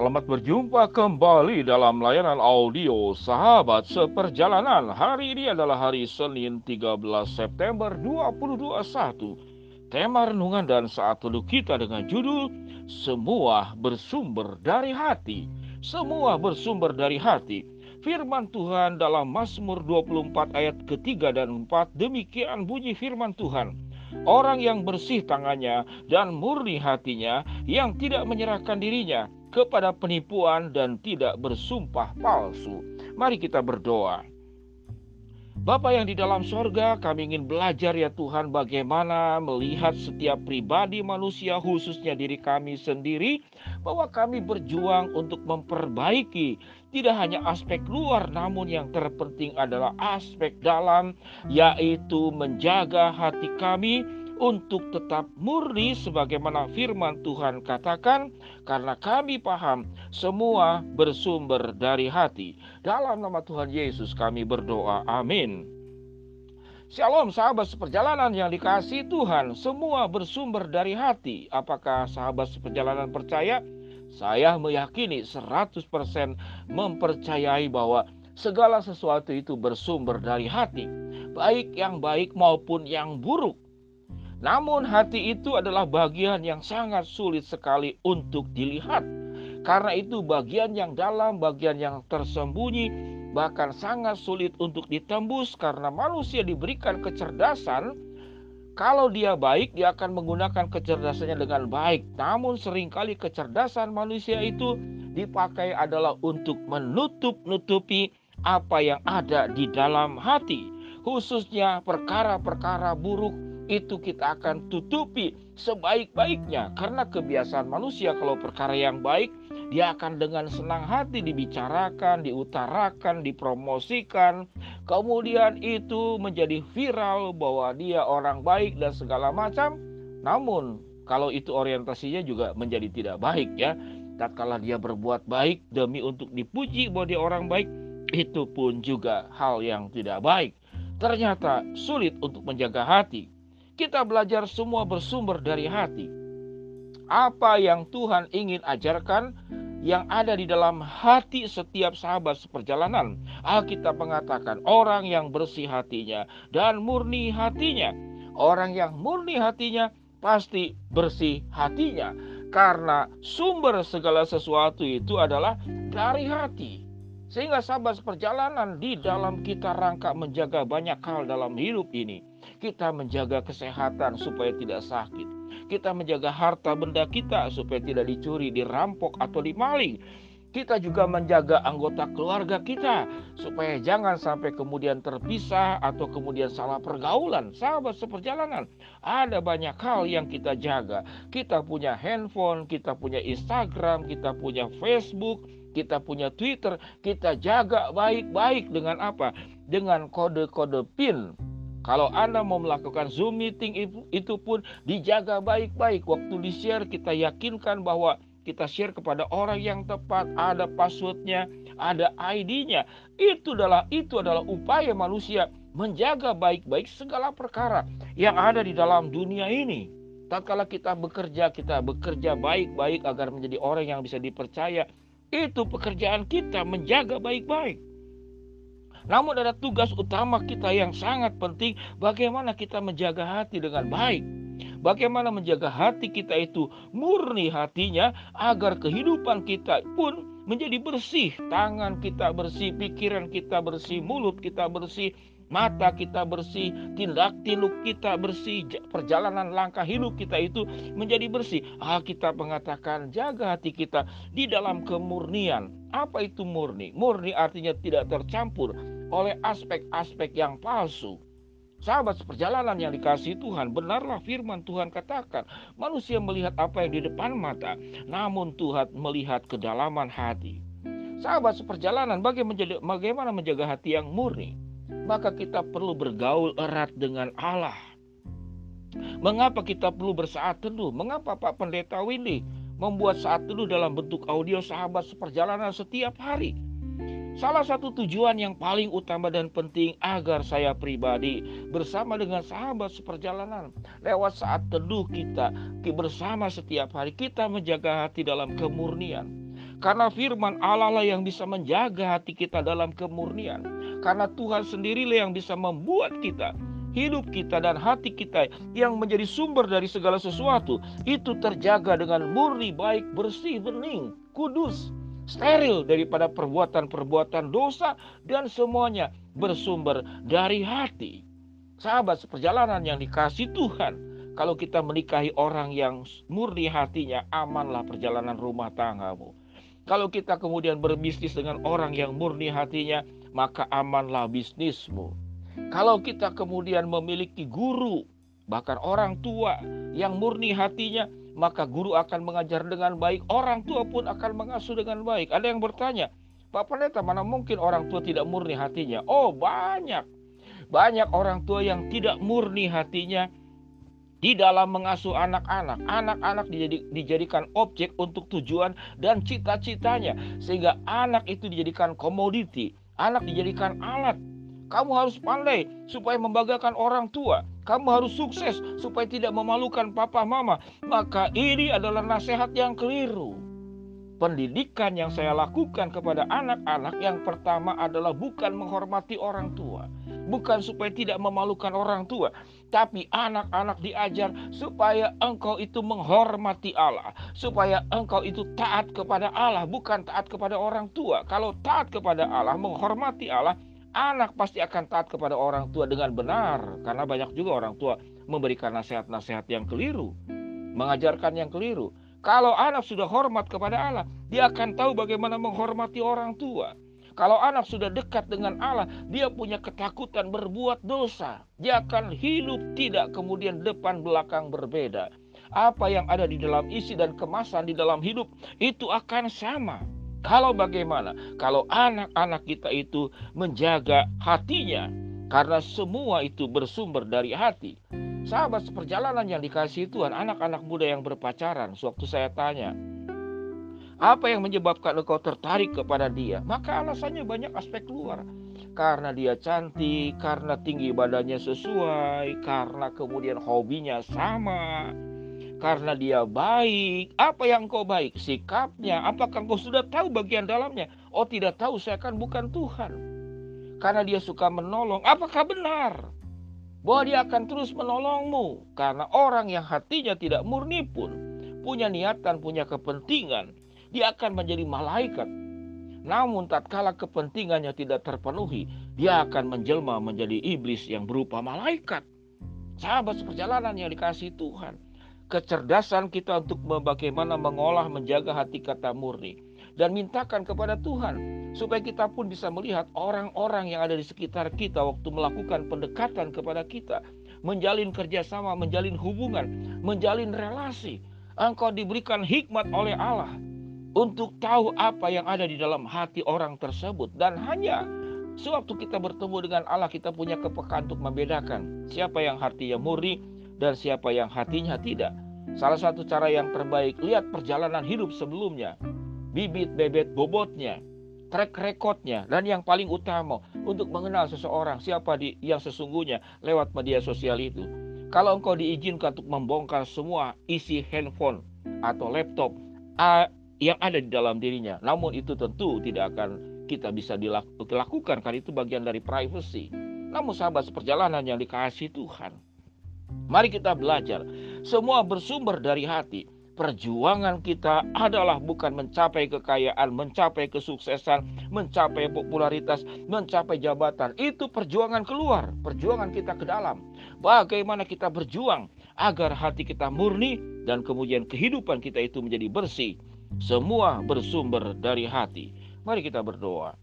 Selamat berjumpa kembali dalam layanan audio Sahabat Seperjalanan. Hari ini adalah hari Senin 13 September 2021. Tema renungan dan saat teduh kita dengan judul Semua bersumber dari hati. Semua bersumber dari hati. Firman Tuhan dalam Mazmur 24 ayat ketiga dan 4 demikian bunyi firman Tuhan. Orang yang bersih tangannya dan murni hatinya yang tidak menyerahkan dirinya kepada penipuan dan tidak bersumpah palsu. Mari kita berdoa. Bapa yang di dalam sorga, kami ingin belajar ya Tuhan bagaimana melihat setiap pribadi manusia khususnya diri kami sendiri bahwa kami berjuang untuk memperbaiki tidak hanya aspek luar namun yang terpenting adalah aspek dalam yaitu menjaga hati kami untuk tetap murni sebagaimana firman Tuhan katakan karena kami paham semua bersumber dari hati. Dalam nama Tuhan Yesus kami berdoa. Amin. Shalom sahabat seperjalanan yang dikasih Tuhan, semua bersumber dari hati. Apakah sahabat seperjalanan percaya? Saya meyakini 100% mempercayai bahwa segala sesuatu itu bersumber dari hati, baik yang baik maupun yang buruk. Namun hati itu adalah bagian yang sangat sulit sekali untuk dilihat. Karena itu bagian yang dalam, bagian yang tersembunyi, bahkan sangat sulit untuk ditembus karena manusia diberikan kecerdasan. Kalau dia baik, dia akan menggunakan kecerdasannya dengan baik. Namun sering kali kecerdasan manusia itu dipakai adalah untuk menutup-nutupi apa yang ada di dalam hati. Khususnya perkara-perkara buruk itu kita akan tutupi sebaik-baiknya karena kebiasaan manusia kalau perkara yang baik dia akan dengan senang hati dibicarakan, diutarakan, dipromosikan. Kemudian itu menjadi viral bahwa dia orang baik dan segala macam. Namun kalau itu orientasinya juga menjadi tidak baik ya. Tatkala dia berbuat baik demi untuk dipuji bahwa dia orang baik, itu pun juga hal yang tidak baik. Ternyata sulit untuk menjaga hati kita belajar semua bersumber dari hati. Apa yang Tuhan ingin ajarkan yang ada di dalam hati setiap sahabat seperjalanan. Alkitab mengatakan orang yang bersih hatinya dan murni hatinya. Orang yang murni hatinya pasti bersih hatinya. Karena sumber segala sesuatu itu adalah dari hati. Sehingga sahabat seperjalanan di dalam kita rangka menjaga banyak hal dalam hidup ini. Kita menjaga kesehatan supaya tidak sakit. Kita menjaga harta benda kita supaya tidak dicuri, dirampok, atau dimaling. Kita juga menjaga anggota keluarga kita supaya jangan sampai kemudian terpisah atau kemudian salah pergaulan. Sahabat seperjalanan, ada banyak hal yang kita jaga. Kita punya handphone, kita punya Instagram, kita punya Facebook, kita punya Twitter, kita jaga baik-baik dengan apa? Dengan kode-kode PIN kalau Anda mau melakukan Zoom meeting itu, pun dijaga baik-baik. Waktu di-share kita yakinkan bahwa kita share kepada orang yang tepat, ada passwordnya, ada ID-nya. Itu adalah itu adalah upaya manusia menjaga baik-baik segala perkara yang ada di dalam dunia ini. Tatkala kita bekerja, kita bekerja baik-baik agar menjadi orang yang bisa dipercaya. Itu pekerjaan kita menjaga baik-baik. Namun ada tugas utama kita yang sangat penting bagaimana kita menjaga hati dengan baik. Bagaimana menjaga hati kita itu murni hatinya agar kehidupan kita pun menjadi bersih. Tangan kita bersih, pikiran kita bersih, mulut kita bersih, mata kita bersih, tindak tinduk kita bersih, perjalanan langkah hidup kita itu menjadi bersih. Alkitab mengatakan jaga hati kita di dalam kemurnian. Apa itu murni? Murni artinya tidak tercampur oleh aspek-aspek yang palsu. Sahabat seperjalanan yang dikasih Tuhan, benarlah firman Tuhan katakan, manusia melihat apa yang di depan mata, namun Tuhan melihat kedalaman hati. Sahabat seperjalanan, bagaimana menjaga hati yang murni? maka kita perlu bergaul erat dengan Allah. Mengapa kita perlu bersaat teduh? Mengapa Pak Pendeta Windy membuat saat teduh dalam bentuk audio sahabat seperjalanan setiap hari? Salah satu tujuan yang paling utama dan penting agar saya pribadi bersama dengan sahabat seperjalanan lewat saat teduh kita bersama setiap hari kita menjaga hati dalam kemurnian. Karena firman Allah lah yang bisa menjaga hati kita dalam kemurnian. Karena Tuhan sendirilah yang bisa membuat kita hidup kita dan hati kita yang menjadi sumber dari segala sesuatu itu terjaga dengan murni, baik, bersih, bening, kudus, steril daripada perbuatan-perbuatan dosa dan semuanya bersumber dari hati. Sahabat seperjalanan yang dikasih Tuhan, kalau kita menikahi orang yang murni hatinya, amanlah perjalanan rumah tanggamu. Kalau kita kemudian berbisnis dengan orang yang murni hatinya, maka amanlah bisnismu. Kalau kita kemudian memiliki guru, bahkan orang tua yang murni hatinya, maka guru akan mengajar dengan baik, orang tua pun akan mengasuh dengan baik. Ada yang bertanya, Pak Pendeta, mana mungkin orang tua tidak murni hatinya? Oh, banyak. Banyak orang tua yang tidak murni hatinya di dalam mengasuh anak-anak. Anak-anak dijadikan objek untuk tujuan dan cita-citanya, sehingga anak itu dijadikan komoditi, anak dijadikan alat kamu harus pandai supaya membanggakan orang tua. Kamu harus sukses supaya tidak memalukan papa mama. Maka ini adalah nasihat yang keliru. Pendidikan yang saya lakukan kepada anak-anak yang pertama adalah bukan menghormati orang tua. Bukan supaya tidak memalukan orang tua. Tapi anak-anak diajar supaya engkau itu menghormati Allah. Supaya engkau itu taat kepada Allah. Bukan taat kepada orang tua. Kalau taat kepada Allah, menghormati Allah, anak pasti akan taat kepada orang tua dengan benar karena banyak juga orang tua memberikan nasihat-nasihat yang keliru, mengajarkan yang keliru. Kalau anak sudah hormat kepada Allah, dia akan tahu bagaimana menghormati orang tua. Kalau anak sudah dekat dengan Allah, dia punya ketakutan berbuat dosa. Dia akan hidup tidak kemudian depan belakang berbeda. Apa yang ada di dalam isi dan kemasan di dalam hidup itu akan sama. Kalau bagaimana? Kalau anak-anak kita itu menjaga hatinya, karena semua itu bersumber dari hati. Sahabat seperjalanan yang dikasih Tuhan, anak-anak muda yang berpacaran, sewaktu saya tanya, apa yang menyebabkan engkau tertarik kepada dia? Maka alasannya banyak aspek luar. Karena dia cantik, karena tinggi badannya sesuai, karena kemudian hobinya sama, karena dia baik. Apa yang kau baik? Sikapnya. Apakah kau sudah tahu bagian dalamnya? Oh tidak tahu, saya kan bukan Tuhan. Karena dia suka menolong. Apakah benar? Bahwa dia akan terus menolongmu. Karena orang yang hatinya tidak murni pun punya niatan, punya kepentingan. Dia akan menjadi malaikat. Namun tatkala kepentingannya tidak terpenuhi, dia akan menjelma menjadi iblis yang berupa malaikat. Sahabat seperjalanan yang dikasih Tuhan kecerdasan kita untuk bagaimana mengolah menjaga hati kata murni. Dan mintakan kepada Tuhan supaya kita pun bisa melihat orang-orang yang ada di sekitar kita waktu melakukan pendekatan kepada kita. Menjalin kerjasama, menjalin hubungan, menjalin relasi. Engkau diberikan hikmat oleh Allah untuk tahu apa yang ada di dalam hati orang tersebut. Dan hanya sewaktu kita bertemu dengan Allah kita punya kepekaan untuk membedakan siapa yang hatinya murni dan siapa yang hatinya tidak. Salah satu cara yang terbaik, lihat perjalanan hidup sebelumnya, bibit bebet bobotnya, track recordnya, dan yang paling utama untuk mengenal seseorang siapa di, yang sesungguhnya lewat media sosial itu. Kalau engkau diizinkan untuk membongkar semua isi handphone atau laptop yang ada di dalam dirinya, namun itu tentu tidak akan kita bisa dilakukan karena itu bagian dari privacy. Namun sahabat seperjalanan yang dikasih Tuhan, Mari kita belajar. Semua bersumber dari hati. Perjuangan kita adalah bukan mencapai kekayaan, mencapai kesuksesan, mencapai popularitas, mencapai jabatan. Itu perjuangan keluar, perjuangan kita ke dalam. Bagaimana kita berjuang agar hati kita murni dan kemudian kehidupan kita itu menjadi bersih. Semua bersumber dari hati. Mari kita berdoa.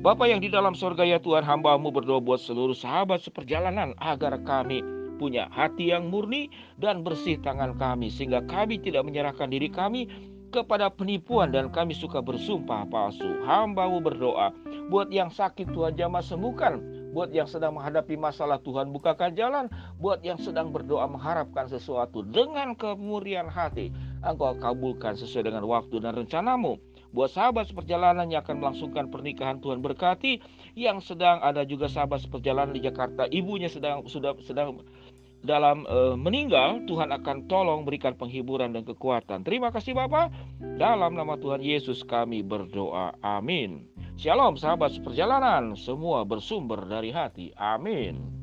Bapak yang di dalam sorga ya Tuhan hambamu berdoa buat seluruh sahabat seperjalanan agar kami punya hati yang murni dan bersih tangan kami sehingga kami tidak menyerahkan diri kami kepada penipuan dan kami suka bersumpah palsu. Hambamu berdoa buat yang sakit Tuhan jamah sembuhkan, buat yang sedang menghadapi masalah Tuhan bukakan jalan, buat yang sedang berdoa mengharapkan sesuatu dengan kemurian hati. Engkau kabulkan sesuai dengan waktu dan rencanamu. Buat sahabat seperjalanan yang akan melangsungkan pernikahan Tuhan berkati, yang sedang ada juga sahabat seperjalanan di Jakarta, ibunya sedang sudah sedang dalam uh, meninggal, Tuhan akan tolong berikan penghiburan dan kekuatan. Terima kasih Bapak. Dalam nama Tuhan Yesus kami berdoa. Amin. Shalom sahabat seperjalanan, semua bersumber dari hati. Amin.